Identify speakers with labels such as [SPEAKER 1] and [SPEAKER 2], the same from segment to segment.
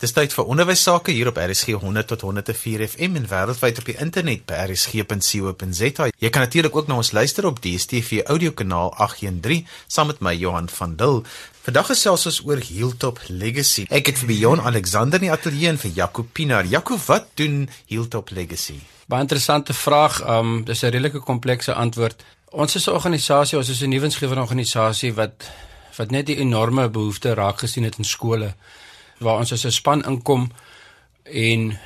[SPEAKER 1] Dis tyd vir onderwys sake hier op RSG 100 tot 104 FM en wêreldwyd op die internet by rsg.co.za. Jy kan natuurlik ook na ons luister op DStv audiokanaal 813 saam met my Johan van Dil. Vandag gesels ons oor Hilltop Legacy. Ek het vir Jon Alexander in die ateljee en vir Jaco Pinaar. Jaco, wat doen Hilltop Legacy?
[SPEAKER 2] Baie interessante vraag. Um dis 'n redelike komplekse antwoord. Ons is 'n organisasie, ons is 'n nuwensgewende organisasie wat wat net die enorme behoefte raak gesien het in skole waar ons as 'n span inkom en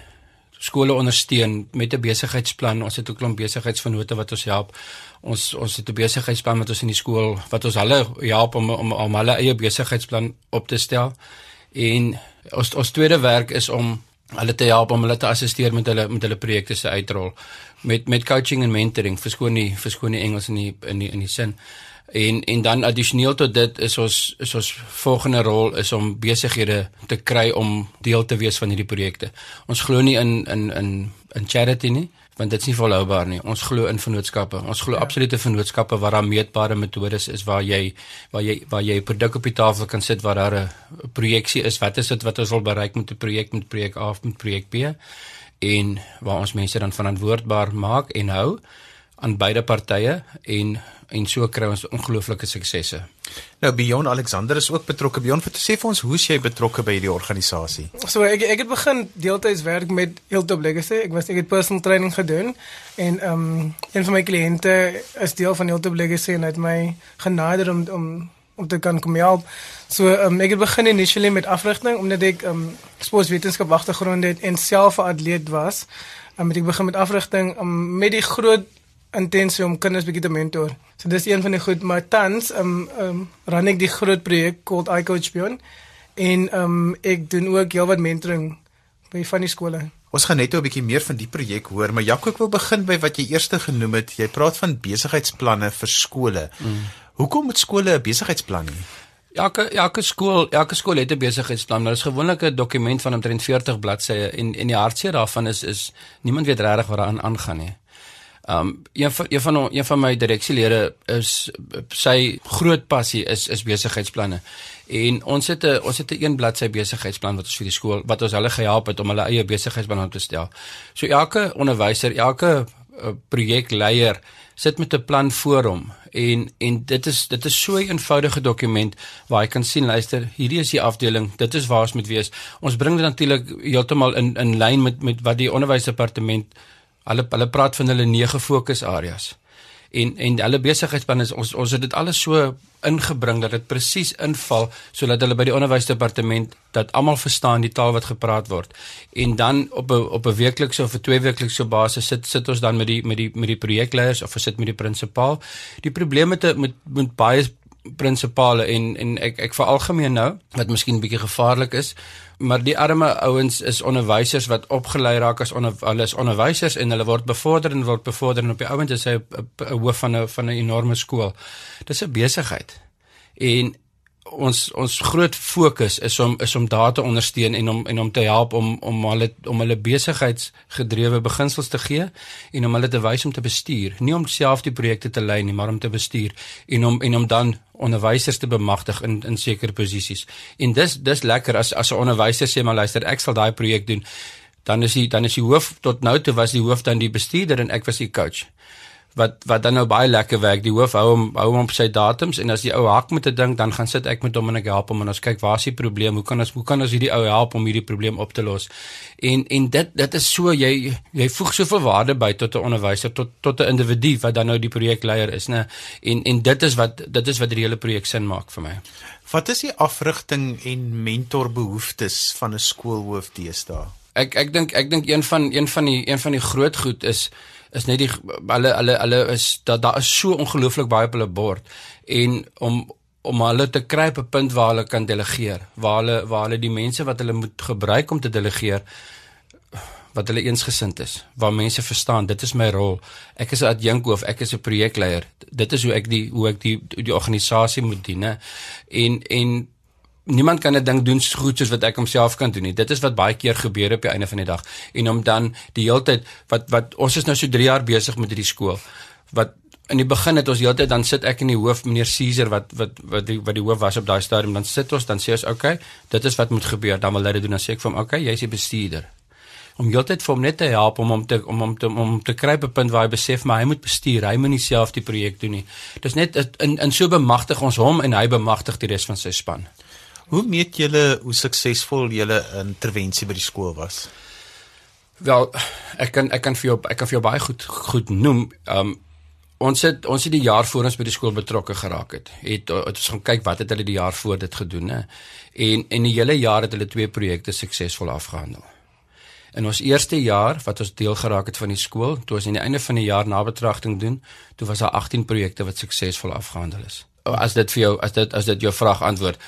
[SPEAKER 2] skole ondersteun met 'n besigheidsplan. Ons het 'n klomp besigheidsvennote wat ons help. Ons ons het 'n besigheidsplan met ons in die skool wat ons hulle help om om om hulle eie besigheidsplan op te stel. En ons ons tweede werk is om hulle te help om hulle te assisteer met hulle met hulle projekte se uitrol met met coaching en mentoring. Verskoon nie verskoon nie Engels in die in die in die sin en en dan addisioneel tot dit is ons is ons volgende rol is om besighede te kry om deel te wees van hierdie projekte. Ons glo nie in in in in charity nie, want dit is nie volhoubaar nie. Ons glo in vennootskappe. Ons glo ja. absolute vennootskappe waar daar meetbare metodes is waar jy waar jy waar jy 'n produk op die tafel kan sit waar daar 'n projeksie is. Wat is dit wat ons wil bereik met 'n projek met projek A of met projek B? En waar ons mense dan verantwoordbaar maak en hou aan beide partye en en so kry ons ongelooflike suksesse.
[SPEAKER 1] Nou Beyond Alexander is ook betrokke. Beyond, wat sê vir ons hoe jy betrokke by hierdie organisasie?
[SPEAKER 3] So ek ek het begin deeltyds werk met Hilltop Legacy. Ek was ek het personal training gedoen en ehm um, een van my kliënte is deel van Hilltop Legacy en het my genader om om om te kan kom help. So um, ek het begin initially met afrigting omdat ek ehm um, sportwetenskap agtergrond het en self 'n atleet was. Um, ek begin met afrigting um, met die groot intensie om kinders bietjie te mentor. So dis een van die goed, maar tans um um ran ek die groot projek called I Coach Beyond en um ek doen ook heelwat mentoring by van die skole.
[SPEAKER 1] Ons gaan net 'n bietjie meer van die projek hoor, maar Jaco ek wil begin by wat jy eers genoem het. Jy praat van besigheidsplanne vir skole. Mm. Hoekom moet skole 'n besigheidsplan hê?
[SPEAKER 2] Elke elke skool, elke skool het 'n besigheidsplan. Dit is gewoonlik 'n dokument van omtrent 40 bladsye en en die hartseer daarvan is is niemand weet regtig wat daaraan aangaan nie. Um een van een van een van my direksielede is sy groot passie is is besigheidsplanne. En ons het 'n ons het 'n een bladsy besigheidsplan wat ons vir die skool wat ons hulle gehelp het om hulle eie besigheidsplan op te stel. So elke onderwyser, elke uh, projekleier sit met 'n plan voor hom en en dit is dit is so 'n eenvoudige dokument waar jy kan sien luister hierdie is die afdeling dit is waar ons moet wees ons bring dit natuurlik heeltemal in in lyn met met wat die onderwysdepartement Hulle hulle praat van hulle nege fokusareas. En en hulle besigheidsplan is ons ons het dit alles so ingebring dat dit presies inval sodat hulle by die onderwysdepartement dat almal verstaan die taal wat gepraat word. En dan op 'n op 'n weeklikse of 'n tweeweeklikse basis sit sit ons dan met die met die met die projekleiers of sit met die prinsipaal. Die probleem met met met baie prinsipale en en ek ek veralgemeen nou wat miskien bietjie gevaarlik is maar die arme ouens is onderwysers wat opgelei raak as onder, hulle is onderwysers en hulle word bevorder en word bevorder en op die ouens is hy 'n hoof van 'n van 'n enorme skool. Dis 'n besigheid. En ons ons groot fokus is om is om daar te ondersteun en om en om te help om om hulle om hulle besigheidsgedrewe beginsels te gee en om hulle te wys om te bestuur, nie om self die projekte te lei nie, maar om te bestuur en om en om dan onderwysers te bemagtig in in sekere posisies. En dis dis lekker as as 'n onderwyser sê maar luister, ek sal daai projek doen. Dan is hy dan is die hoof tot nou toe was die hoof dan die bestuurder en ek was die coach wat wat dan nou baie lekker werk. Die hoof hou hom hou hom op sy datums en as die ou hak met 'n ding, dan gaan sit ek met hom en ek help hom en ons kyk waar is die probleem? Hoe kan ons hoe kan ons hierdie ou help om hierdie probleem op te los? En en dit dit is so jy jy voeg soveel waarde by tot 'n onderwyser tot tot 'n individu wat dan nou die projekleier is, né? En en dit is wat dit is wat die hele projek sin maak vir my.
[SPEAKER 1] Wat is die afrigting en mentorbehoeftes van 'n skoolhoof deesdae?
[SPEAKER 2] Ek ek dink ek dink een van een van die een van die groot goed is is net die hulle hulle hulle is dat daar is so ongelooflik baie op hulle bord en om om hulle te kry op 'n punt waar hulle kan delegeer, waar hulle waar hulle die mense wat hulle moet gebruik om te delegeer wat hulle eensgesind is, waar mense verstaan dit is my rol. Ek is 'n adjunkhoof, ek is 'n projekleier. Dit is hoe ek die hoe ek die die organisasie moet dien, hè. En en niemand kan 'n ding doen so goed soos wat ek homself kan doen nie. Dit is wat baie keer gebeur op die einde van die dag. En om dan die hele tyd wat wat ons is nou so 3 jaar besig met hierdie skool wat in die begin het ons heeltyd dan sit ek in die hoof meneer Caesar wat wat wat die wat die hoof was op daai stadium dan sit ons dan sê ons okay dit is wat moet gebeur dan wil hy dit doen dan sê ek vir hom okay jy's die bestuurder om heeltyd vir hom net te help om hom te om hom te om te kry op 'n punt waar hy besef maar hy moet bestuur hy moet nie self die projek doen nie dis net in in so bemagtig ons hom en hy bemagtig die res van sy span
[SPEAKER 1] hoe meet julle hoe suksesvol julle intervensie by die skool was
[SPEAKER 2] wel ek kan ek kan vir jou ek kan vir jou baie goed goed noem um ons het ons het die jaar voor ons by die skool betrokke geraak het. Het, het ons gaan kyk wat het hulle die jaar voor dit gedoen hè. En en die hele jaar het hulle twee projekte suksesvol afgehandel. In ons eerste jaar wat ons deel geraak het van die skool, toe ons aan die einde van die jaar nabetragting doen, toe was daar 18 projekte wat suksesvol afgehandel is. As dit vir jou as dit as dit jou vraag antwoord.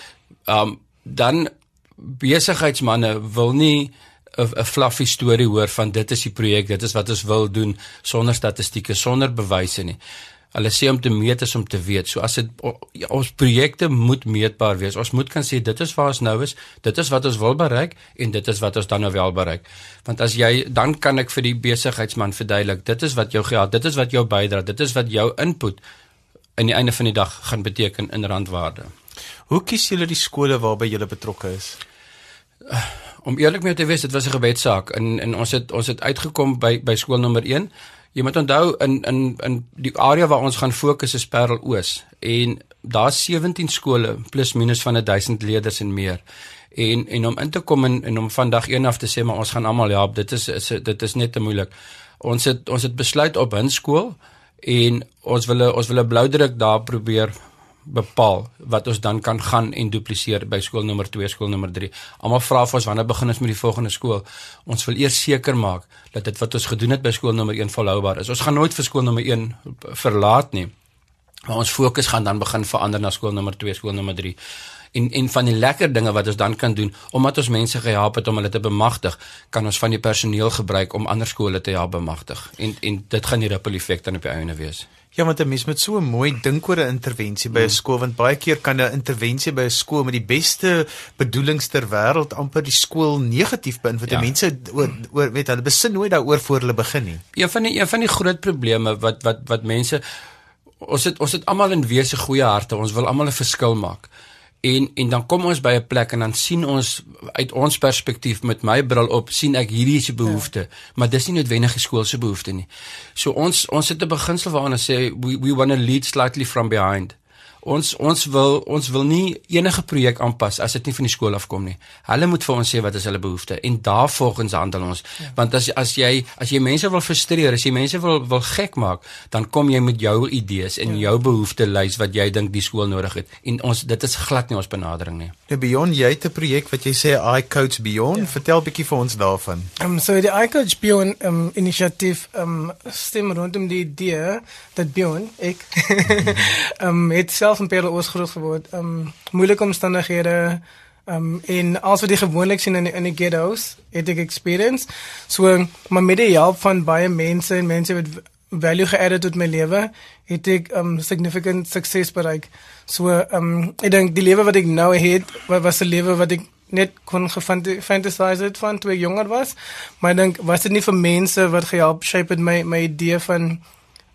[SPEAKER 2] Um dan besigheidsmande wil nie 'n fluffy storie hoor van dit is die projek, dit is wat ons wil doen sonder statistieke, sonder bewyse nie. Hulle sê om te meet is om te weet. So as dit ja, ons projekte moet meetbaar wees. Ons moet kan sê dit is waar ons nou is, dit is wat ons wil bereik en dit is wat ons dan nou wel bereik. Want as jy dan kan ek vir die besigheidsman verduidelik, dit is wat jou geld, dit is wat jou bydra, dit is wat jou input aan die einde van die dag gaan beteken in randwaarde.
[SPEAKER 1] Hoe kies julle die skole waarby julle betrokke is?
[SPEAKER 2] Uh, om eerlik mee te wees, dit was 'n gebedsaak en en ons het ons het uitgekom by by skool nommer 1. Jy moet onthou in in in die area waar ons gaan fokus is Parel Oos en daar's 17 skole plus minus van 1000 leerders en meer. En en om in te kom en, en om vandag een af te sê maar ons gaan almal help, dit is, is dit is net te moeilik. Ons het ons het besluit op 'n skool en ons wil ons wil 'n blou druk daar probeer bepaal wat ons dan kan gaan en dupliseer by skool nommer 2, skool nommer 3. Almal vra vir ons wanneer begin ons met die volgende skool? Ons wil eers seker maak dat dit wat ons gedoen het by skool nommer 1 volhoubaar is. Ons gaan nooit vir skool nommer 1 verlaat nie. Maar ons fokus gaan dan begin verander na skool nommer 2, skool nommer 3 en en van die lekker dinge wat ons dan kan doen omdat ons mense gehelp het om hulle te bemagtig, kan ons van die personeel gebruik om ander skole te help bemagtig. En en dit gaan die ripple effek dan op die einde wees.
[SPEAKER 1] Ja, want 'n mens moet so mooi dink oor 'n intervensie by 'n mm. skool want baie keer kan 'n intervensie by 'n skool met die beste bedoelings ter wêreld amper die skool negatief beïnvloed. Ja. Mense oor oor weet hulle besin nooit daaroor voor hulle begin nie.
[SPEAKER 2] Een van die een van die groot probleme wat wat wat mense ons het ons het almal in wese goeie harte. Ons wil almal 'n verskil maak en en dan kom ons by 'n plek en dan sien ons uit ons perspektief met my bril op sien ek hierdie is 'n behoefte. Ja. maar dis nie noodwendig die skool se behoefte nie. So ons ons het 'n beginsel waarna sê we we want to lead slightly from behind ons ons wil ons wil nie enige projek aanpas as dit nie van die skool af kom nie. Hulle moet vir ons sê wat is hulle behoeftes en daarvolgens handel ons. Ja. Want as as jy as jy mense wil frustreer, as jy mense wil wil gek maak, dan kom jy met jou idees en ja. jou behoeftelys wat jy dink die skool nodig het. En ons dit is glad nie ons benadering nie.
[SPEAKER 1] Nou Beyond jy het 'n projek wat jy sê I Coach Beyond. Ja. Vertel bietjie vir ons daarvan.
[SPEAKER 3] Ehm um, so die I Coach Beyond um, inisiatief ehm um, stem rondom die idee dat Beyond ek ehm um, het self self in Parel Oos groot geword. Um moeilike omstandighede um en als wat jy gewoonlik sien in die, in die ghettos, het ek experience. So maar met die hulp van baie mense en mense wat value geadded tot my lewe, het ek um significant success bereik. So um ek dink die lewe wat ek nou het, was 'n lewe wat ek net kon gefantasize het van toe ek jonger was. Maar ek dink was dit nie vir mense wat gehelp shape het my my idee van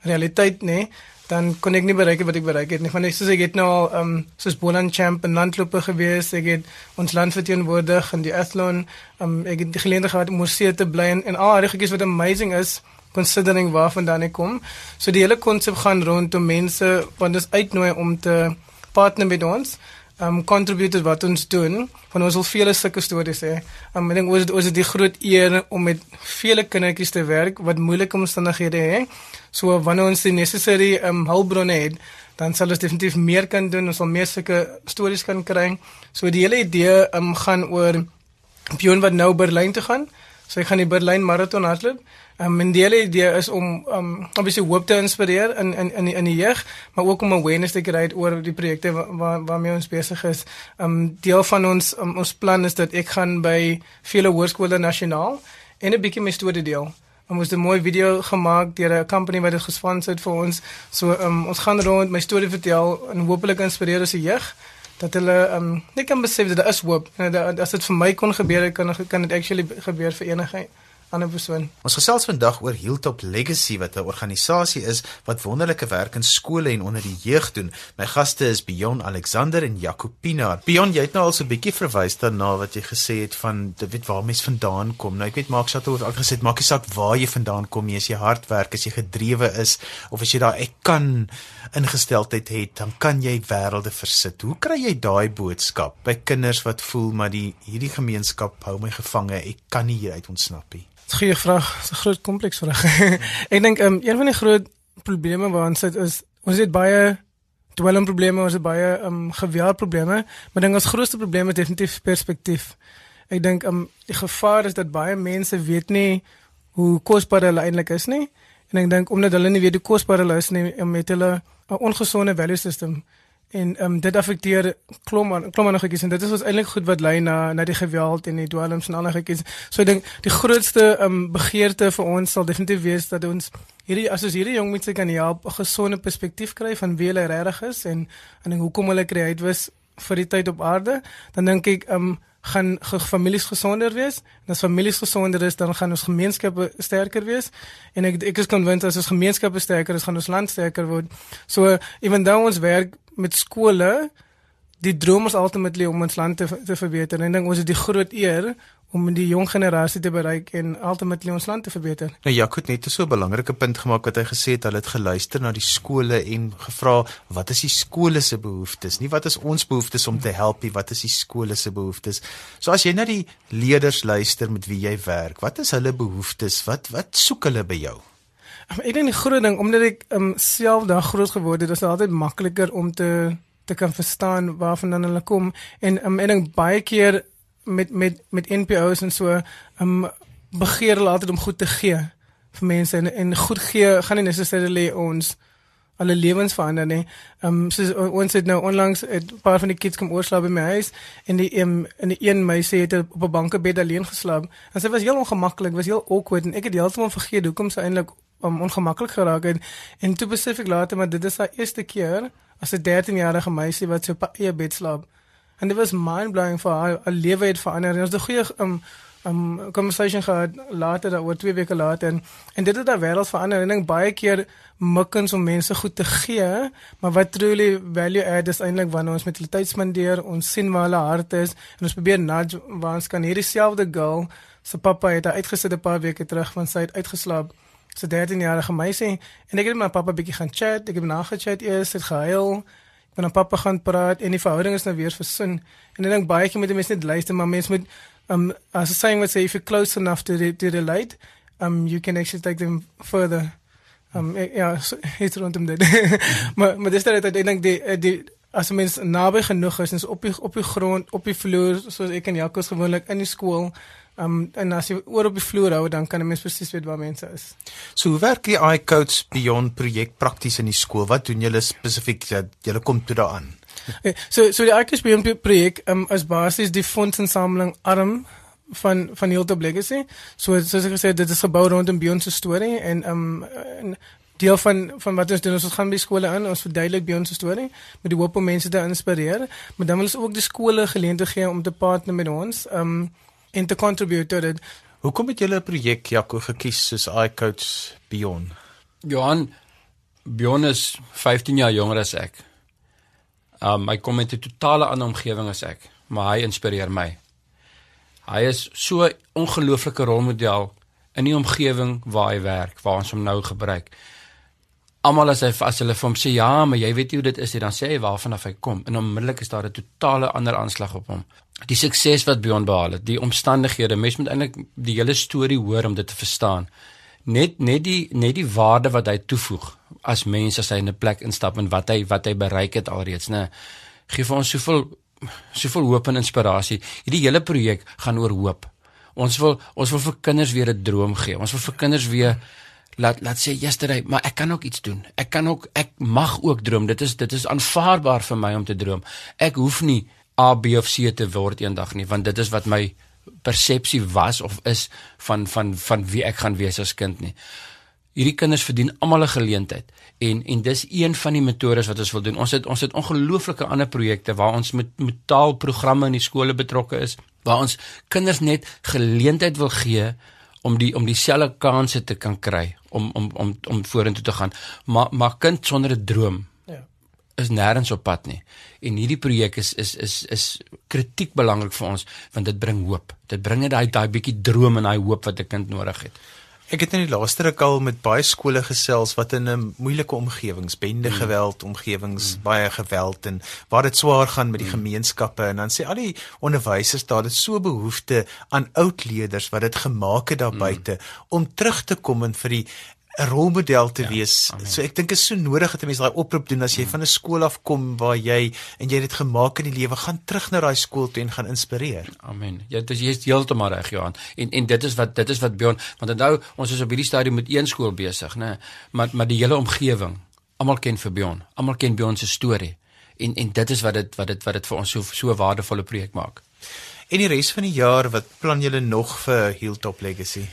[SPEAKER 3] realiteit nê dan kon ek nie bereik wat ek bereik het nie. Want ek soos ek het nou al ehm um, soos Boland champ en landloper gewees. Ek het ons land verteenwoordig in die athlon. Ehm um, ek het die geleentheid gehad om oorsee te bly en al die goedjies wat amazing is considering waar vandaan ek kom. So die hele konsep gaan rondom mense wat ons uitnooi om te partner met ons um contributed wat ons doen van ons al vele sulke stories hè. Um, ek dink ons het ons het die groot eer om met vele kindertjies te werk wat moeilike omstandighede het. So wanneer ons die necessary um hulpbronne het, dan sal ons definitief meer kan doen. Ons sal meer sulke stories kan kry. So die hele idee um gaan oor Pion wat nou Berlyn toe gaan. So ek gaan die Berlyn marathon hardloop. Um, en die hele idee is om um obviously hoop te inspireer in in in die, in die jeug, maar ook om awareness te kry oor die projekte waar waarmee ons besig is. Um deel van ons um, ons plan is dat ek gaan by vele hoërskole nasionaal en 'n bietjie my storie deel. Um, ons het 'n mooi video gemaak deur 'n company wat dit gesponsor het vir ons. So um ons gaan rond my storie vertel en hopelik inspireer ons die jeug dat hulle um net kan besef dat daar is hoop. En dat as dit vir my kon gebeur, kan kan dit actually gebeur vir enige ander persoon.
[SPEAKER 1] Ons gesels vandag oor Hilltop Legacy wat 'n organisasie is wat wonderlike werk in skole en onder die jeug doen. My gaste is Bion Alexander en Jacopina. Bion, jy het nou al so 'n bietjie verwys daarna wat jy gesê het van weet waar mens vandaan kom. Nou ek weet Maak Shatter het al gesê maak nie saak waar jy vandaan kom nie, as jy hard werk, as jy gedrewe is of as jy daai ek kan ingesteldheid het, dan kan jy wêrelde versit. Hoe kry jy daai boodskap by kinders wat voel maar die hierdie gemeenskap hou my gevange, ek kan nie hieruit ontsnap nie?
[SPEAKER 3] Goeie vraag, dis 'n groot kompleks vraag. ek dink um, een van die groot probleme waar ons sit is ons het baie dwelmprobleme, ons het baie um, geweldprobleme, maar dink ons grootste probleem is definitief perspektief. Ek dink um, die gevaar is dat baie mense weet nie hoe kosbaar hulle eintlik is nie. En ek dink omdat hulle nie weet hoe kosbaar hulle is nie, met hulle 'n ongesonde value system en ehm um, dit affekteer klomp klomp ander goedjies en dit is ons eintlik goed wat lei na na die geweld en die dwelms en ander goedjies. So ek dink die grootste ehm um, begeerte vir ons sal definitief wees dat ons hierdie as ons hierdie jong mense kan help 'n gesonde perspektief kry van wie hulle regtig is en en hoekom hulle kreëer was vir die tyd op aarde, dan dink ek ehm um, gaan families gesonder wees. En as families gesonder is, dan gaan ons gemeenskappe sterker wees. En ek ek is konwins as ons gemeenskappe sterker is, gaan ons land sterker word. So ewen dan ons werk met skole, die droom is ultimately om ons land te, te verbeter. En ek dink ons het die groot eer om die jong generasie te bereik en ultimately ons land te verbeter.
[SPEAKER 1] Nou Jaco het net so 'n belangrike punt gemaak wat hy gesê het hulle het geluister na die skole en gevra wat is die skole se behoeftes? Nie wat is ons behoeftes om te help nie, wat is die skole se behoeftes? So as jy na die leerders luister met wie jy werk, wat is hulle behoeftes? Wat wat soek hulle by jou?
[SPEAKER 3] Ek dink die groot ding omdat ek um, self daar groot geword het, is dit altyd makliker om te te kan verstaan waarvan hulle kom en um, ek dink baie keer met met met NPO's en so um begeer hulle altyd om goed te gee vir mense en en goed gee gaan nie necessarily ons alle lewens verander nie. Um soos ons het nou onlangs 'n paar van die kids kom oorslaap by my huis en die um, en die een meisie het op 'n bankebed alleen geslaap. En sy was heel ongemaklik, was heel awkward en ek het heeltemal vergeet hoekom sy eintlik um, ongemaklik geraak het. En toe besef ek later maar dit is haar eerste keer as 'n 13-jarige meisie wat so op 'n bed slaap. En dit was mind blowing vir haar haar lewe het verander. En ons het 'n goeie um um conversation gehad later oor twee weke later. En, en dit het haar wêreld verander. En ek dink baie keer mikkens om mense goed te gee maar wat truly value add is eintlik wanneer ons met hulle tyd spandeer ons sien waar hulle hart is en ons probeer nudge waar ons kan. Hierdie selfde girl se pappa het uitgesit 'n paar weke terug van sy het uitgeslaap sy 13-jarige meisie en ek het met my pappa bietjie gaan chat ek het nagechat eers het gehuil met 'n pappa gaan praat en die verhouding is nou weer versin. En ek dink baie keer moet jy mense net luister, maar mense moet um as a saying would say if you're close enough to the, to the light, um you can actually take them further. Um ja, het rondom dit. maar maar dis dat ek dink die die as mens naby genoeg is, is op die op die grond, op die vloer, soos ek en Jacques gewoonlik in die skool Um en as jy oor op die vloer hou, dan kan 'n mens presies weet waar mense is.
[SPEAKER 1] So hoe werk die iCoach Beyond projek prakties in die skool? Wat doen julle spesifiek dat julle kom toe daaraan?
[SPEAKER 3] Okay, so so die iCoach Beyond projek um is basies die fondsinsameling arm van van Hilltop Legacy. So soos ek gesê het, dit is gebou rondom Beyond se storie en um en deel van van wat ons doen ons gaan by skole in ons verduidelik by ons storie met die hoop om mense te inspireer maar dan wil ons ook die skole geleentheid gee om te partner met ons um en te contribute tot dit.
[SPEAKER 1] Hoekom het julle 'n projek Jaco gekies soos iCoach Beyond?
[SPEAKER 2] Johan Beyond is 15 jaar jonger as ek. Um hy kom uit 'n totale ander omgewing as ek, maar hy inspireer my. Hy is so 'n ongelooflike rolmodel in die omgewing waar hy werk, waar ons hom nou gebruik. Almal as hy as hulle vir hom sê ja, maar jy weet nie hoe dit is nie, dan sê hy waarvan af hy kom en onmiddellik is daar 'n totale ander aanslag op hom die sukses wat Beyond behaal het, die omstandighede, mens moet eintlik die hele storie hoor om dit te verstaan. Net net die net die waarde wat hy toevoeg as mens as hy in 'n plek instap en wat hy wat hy bereik het alreeds, né? Gee vir ons soveel soveel hoop en inspirasie. Hierdie hele projek gaan oor hoop. Ons wil ons wil vir kinders weer 'n droom gee. Ons wil vir kinders weer laat laat sê yesterday, maar ek kan ook iets doen. Ek kan ook ek mag ook droom. Dit is dit is aanvaarbaar vir my om te droom. Ek hoef nie A B of C te word eendag nie want dit is wat my persepsie was of is van van van wie ek gaan wees as kind nie. Hierdie kinders verdien almal 'n geleentheid en en dis een van die metodes wat ons wil doen. Ons het ons het ongelooflike ander projekte waar ons met met taalprogramme in die skole betrokke is waar ons kinders net geleentheid wil gee om die om dieselfde kansse te kan kry om om om om vorentoe te gaan. Maar maar kind sonder 'n droom. Is nêrens op pad nie. En hierdie projek is is is is kritiek belangrik vir ons want dit bring hoop. Dit bring net daai daai bietjie droom en daai hoop wat 'n kind nodig het.
[SPEAKER 1] Ek het in die laaste ruk al met baie skole gesels wat in 'n moeilike omgewings, bende mm. geweld omgewings, mm. baie geweld en waar dit swaar gaan met die gemeenskappe en dan sê al die onderwysers daar dit so behoefte aan oud leerders wat dit gemaak het daar buite mm. om terug te kom en vir die 'n rolmodel te ja, wees. Amen. So ek dink is so nodig dat 'n mens daai oproep doen as jy van 'n skool af kom waar jy en jy het dit gemaak in die lewe, gaan terug na daai skool toe en gaan inspireer.
[SPEAKER 2] Amen. Ja, dis jy's heeltemal reg Johan. En en dit is wat dit is wat Bjorn, want onthou ons is op hierdie stadium met een skool besig, né? Maar maar die hele omgewing, almal ken vir Bjorn. Almal ken Bjorn se storie. En en dit is wat dit wat dit wat dit vir ons so so waardevolle projek maak.
[SPEAKER 1] En die res van die jaar, wat plan julle nog vir Hilltop Legacy?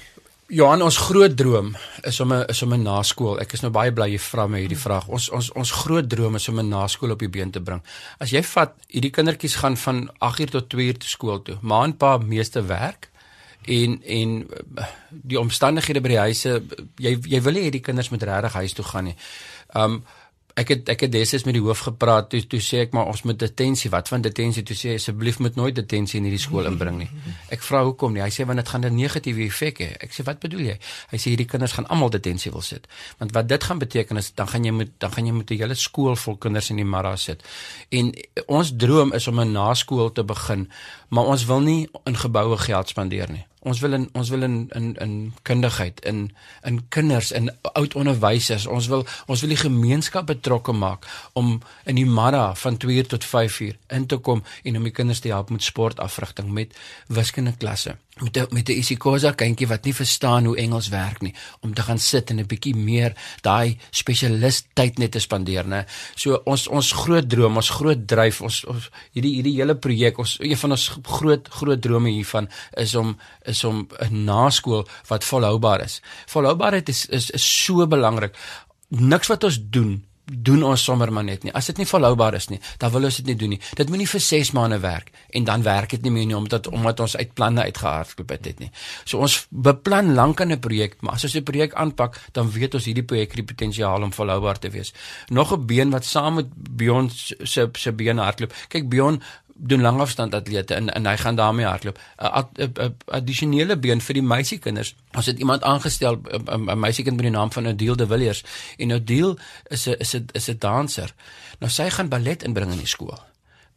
[SPEAKER 2] Johan, ons groot droom is om 'n is om 'n naskool. Ek is nou baie bly jy vra my hierdie vraag. Ons ons ons groot droom is om 'n naskool op die been te bring. As jy vat, hierdie kindertjies gaan van 8uur tot 2uur te skool toe. Ma en pa meeste werk en en die omstandighede by die huise jy jy wil nie hê die kinders moet regtig huis toe gaan nie. Um ek het ek het destyds met die hoof gepraat toe toe sê ek maar ons moet detensie wat van detensie toe sê asseblief moet nooit detensie in hierdie skool inbring nie. Ek vra hoekom nie? Hy sê want dit gaan 'n negatiewe effek hê. Ek sê wat bedoel jy? Hy sê hierdie kinders gaan almal detensie wil sit. Want wat dit gaan beteken is dan gaan jy moet dan gaan jy met 'n hele skool vol kinders in die marra sit. En ons droom is om 'n naskool te begin maar ons wil nie in geboue geld spandeer nie ons wil in ons wil in in in kundigheid in in kinders in oud onderwysers. Ons wil ons wil die gemeenskap betrokke maak om in die middag van 2 uur tot 5 uur in te kom en om die kinders te help met sportafrigting met wiskunde klasse met die, met 'n isikosa kindjie wat nie verstaan hoe Engels werk nie om te gaan sit en 'n bietjie meer daai spesialis tyd net te spandeer nê so ons ons groot droom ons groot dryf ons, ons hierdie hierdie hele projek ons een van ons groot groot drome hiervan is om is om 'n naskool wat volhoubaar is. Volhoubaarheid is is, is so belangrik. Niks wat ons doen doen ons sommer maar net nie. As dit nie volhoubaar is nie, dan wil ons dit nie doen nie. Dit moenie vir 6 maande werk en dan werk dit nie meer nie omdat omdat ons uit planne uitgehardloop het dit nie. So ons beplan lank aan 'n projek, maar as ons 'n projek aanpak, dan weet ons hierdie projek het die potensiaal om volhoubaar te wees. Nog 'n been wat saam met Beyond se se bene hardloop. Kyk Beyond doen langafstand atlete en en hy gaan daarmee hardloop. 'n addisionele been vir die meisiekinders. Ons het iemand aangestel 'n meisiekind met die naam van Odile de Villiers en Odile is 'n is 'n is 'n danser. Nou sy gaan ballet inbring in die skool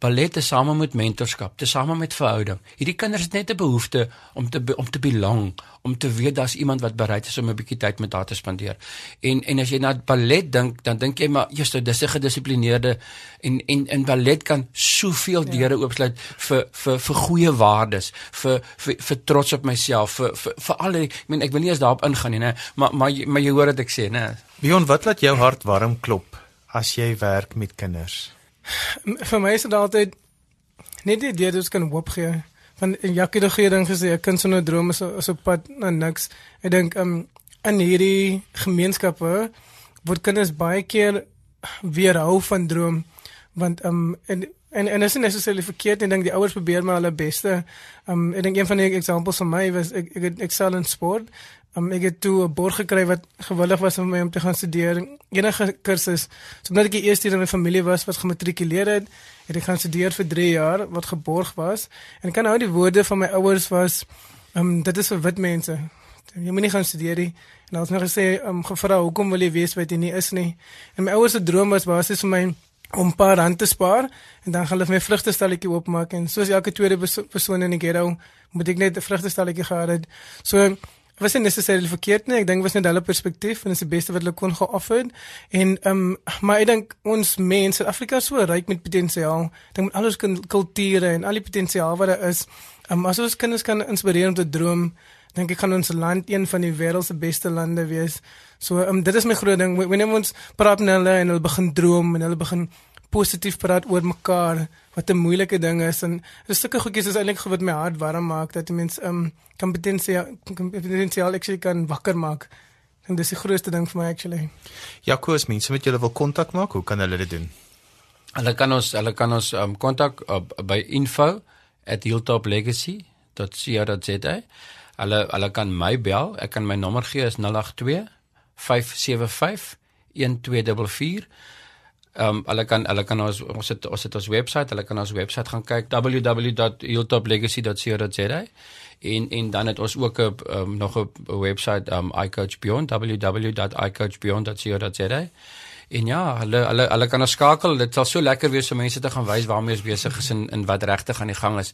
[SPEAKER 2] ballet te same met mentorskap, te same met verhouding. Hierdie kinders het net 'n behoefte om te om te belong, om te weet daar's iemand wat bereid is om 'n bietjie tyd met haar te spandeer. En en as jy na ballet dink, dan dink jy maar eers dis 'n gedissiplineerde en en in ballet kan soveel deure ja. oopsluit vir vir vir goeie waardes, vir vir vir trots op myself, vir vir vir al die ek meen ek wil nie eens daarop ingaan nie, nê, maar maar maar jy hoor wat ek sê, nê.
[SPEAKER 1] Bion, wat laat jou hart warm klop as jy werk met kinders?
[SPEAKER 3] Vir my is dit altyd net die idee dat jy kan hoop gee. Van Jackie het gee ding gesê, 'n kind sonder droom is is op pad na niks. Ek dink um in hierdie gemeenskappe word kinders baie keer weerhou van droom want um en en en is nie necessarily verkeerd en dink die ouers probeer maar hulle beste. Um ek dink een van die voorbeelde vir my was ek ek excel in sport Um, ek het toe 'n borg gekry wat gewillig was om my om te gaan studeer enige kursus. So omdat ek die eerste in 'n familie was wat gematrikuleer het, het ek gaan studeer vir 3 jaar wat geborg was. En ek kan nou die woorde van my ouers was, um, dit is vir wit mense. Jy moet nie gaan studeer nie. En hulle het nog gesê, um, gevra hoekom wil jy weet wat jy nie is nie. En my ouers se droom was basies vir my om 'n paar rand te spaar en dan gaan hulle my vrugtestalletjie oopmaak en soos elke tweede persoon in die ghetto moet ek net 'n vrugtestalletjie gehad het. So was nie necessarily verkeerd nie. Ek dink was net hulle perspektief en is die beste wat hulle kon geoffer. En ehm um, maar ek dink ons mense, Afrika is so ryk met potensiaal. Dink met alles kulture en al die potensiaal wat daar is. Ehm um, as ons kinders kan inspireer om te droom, dink ek gaan ons land een van die wêreld se beste lande wees. So ehm um, dit is my groot ding. Wanneer ons praat met hulle en hulle begin droom en hulle begin positief praat oor mekaar wat 'n moeilike ding is en dis sulke goedjies is eintlik wat my hart warm maak dat die mens um kompetensie kompetensiaal actually kan wakker maak. En dis die grootste ding vir my actually.
[SPEAKER 1] Ja, koes mense met julle wil kontak maak, hoe kan hulle dit doen?
[SPEAKER 2] Hulle kan ons hulle kan ons um kontak uh, by info@hilltoplegacy.co.za. Hulle hulle kan my bel. Ek kan my nommer gee is 082 575 1244. Ehm um, hulle kan hulle kan ons ons het ons het ons webwerf, hulle kan ons webwerf gaan kyk www.hilltoplegacy.co.za en en dan het ons ook 'n um, nog 'n webwerf um iCoach Beyond www.icoachbeyond.co.za En ja, hulle hulle hulle kan ons skakel. Dit sal so lekker wees om mense te gaan wys waarmee ons besig is en in wat regtig aan die gang is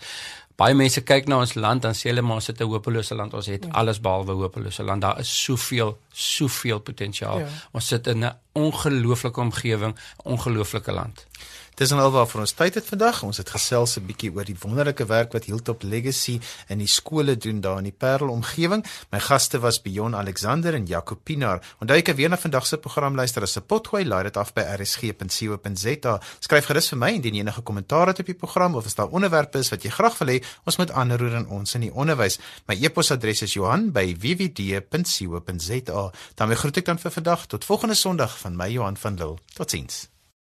[SPEAKER 2] baie mense kyk na ons land dan sê hulle maar ons het 'n hopelose land. Ons het ja. alles behalwe hopelose land. Daar is soveel, soveel potensiaal. Ja. Ons sit in 'n ongelooflike omgewing, ongelooflike land.
[SPEAKER 1] Dis nou alwaar vir ons tyd het vandag. Ons het gesels 'n bietjie oor die wonderlike werk wat Hilltop Legacy in die skole doen daar in die Parel omgewing. My gaste was Bion Alexander en Jaco Pinaar. Onthou jy kan weer na vandag se program luister as 'n potgooi laai dit af by rsg.co.za. Skryf gerus vir my indien jy enige kommentaar het op die program of as daar onderwerpe is wat jy graag wil hê ons moet aanroer in ons in die onderwys. My e-posadres is Johan@wwd.co.za. Dan groet ek dan vir vandag tot volgende Sondag van my Johan van Lille. Totsiens.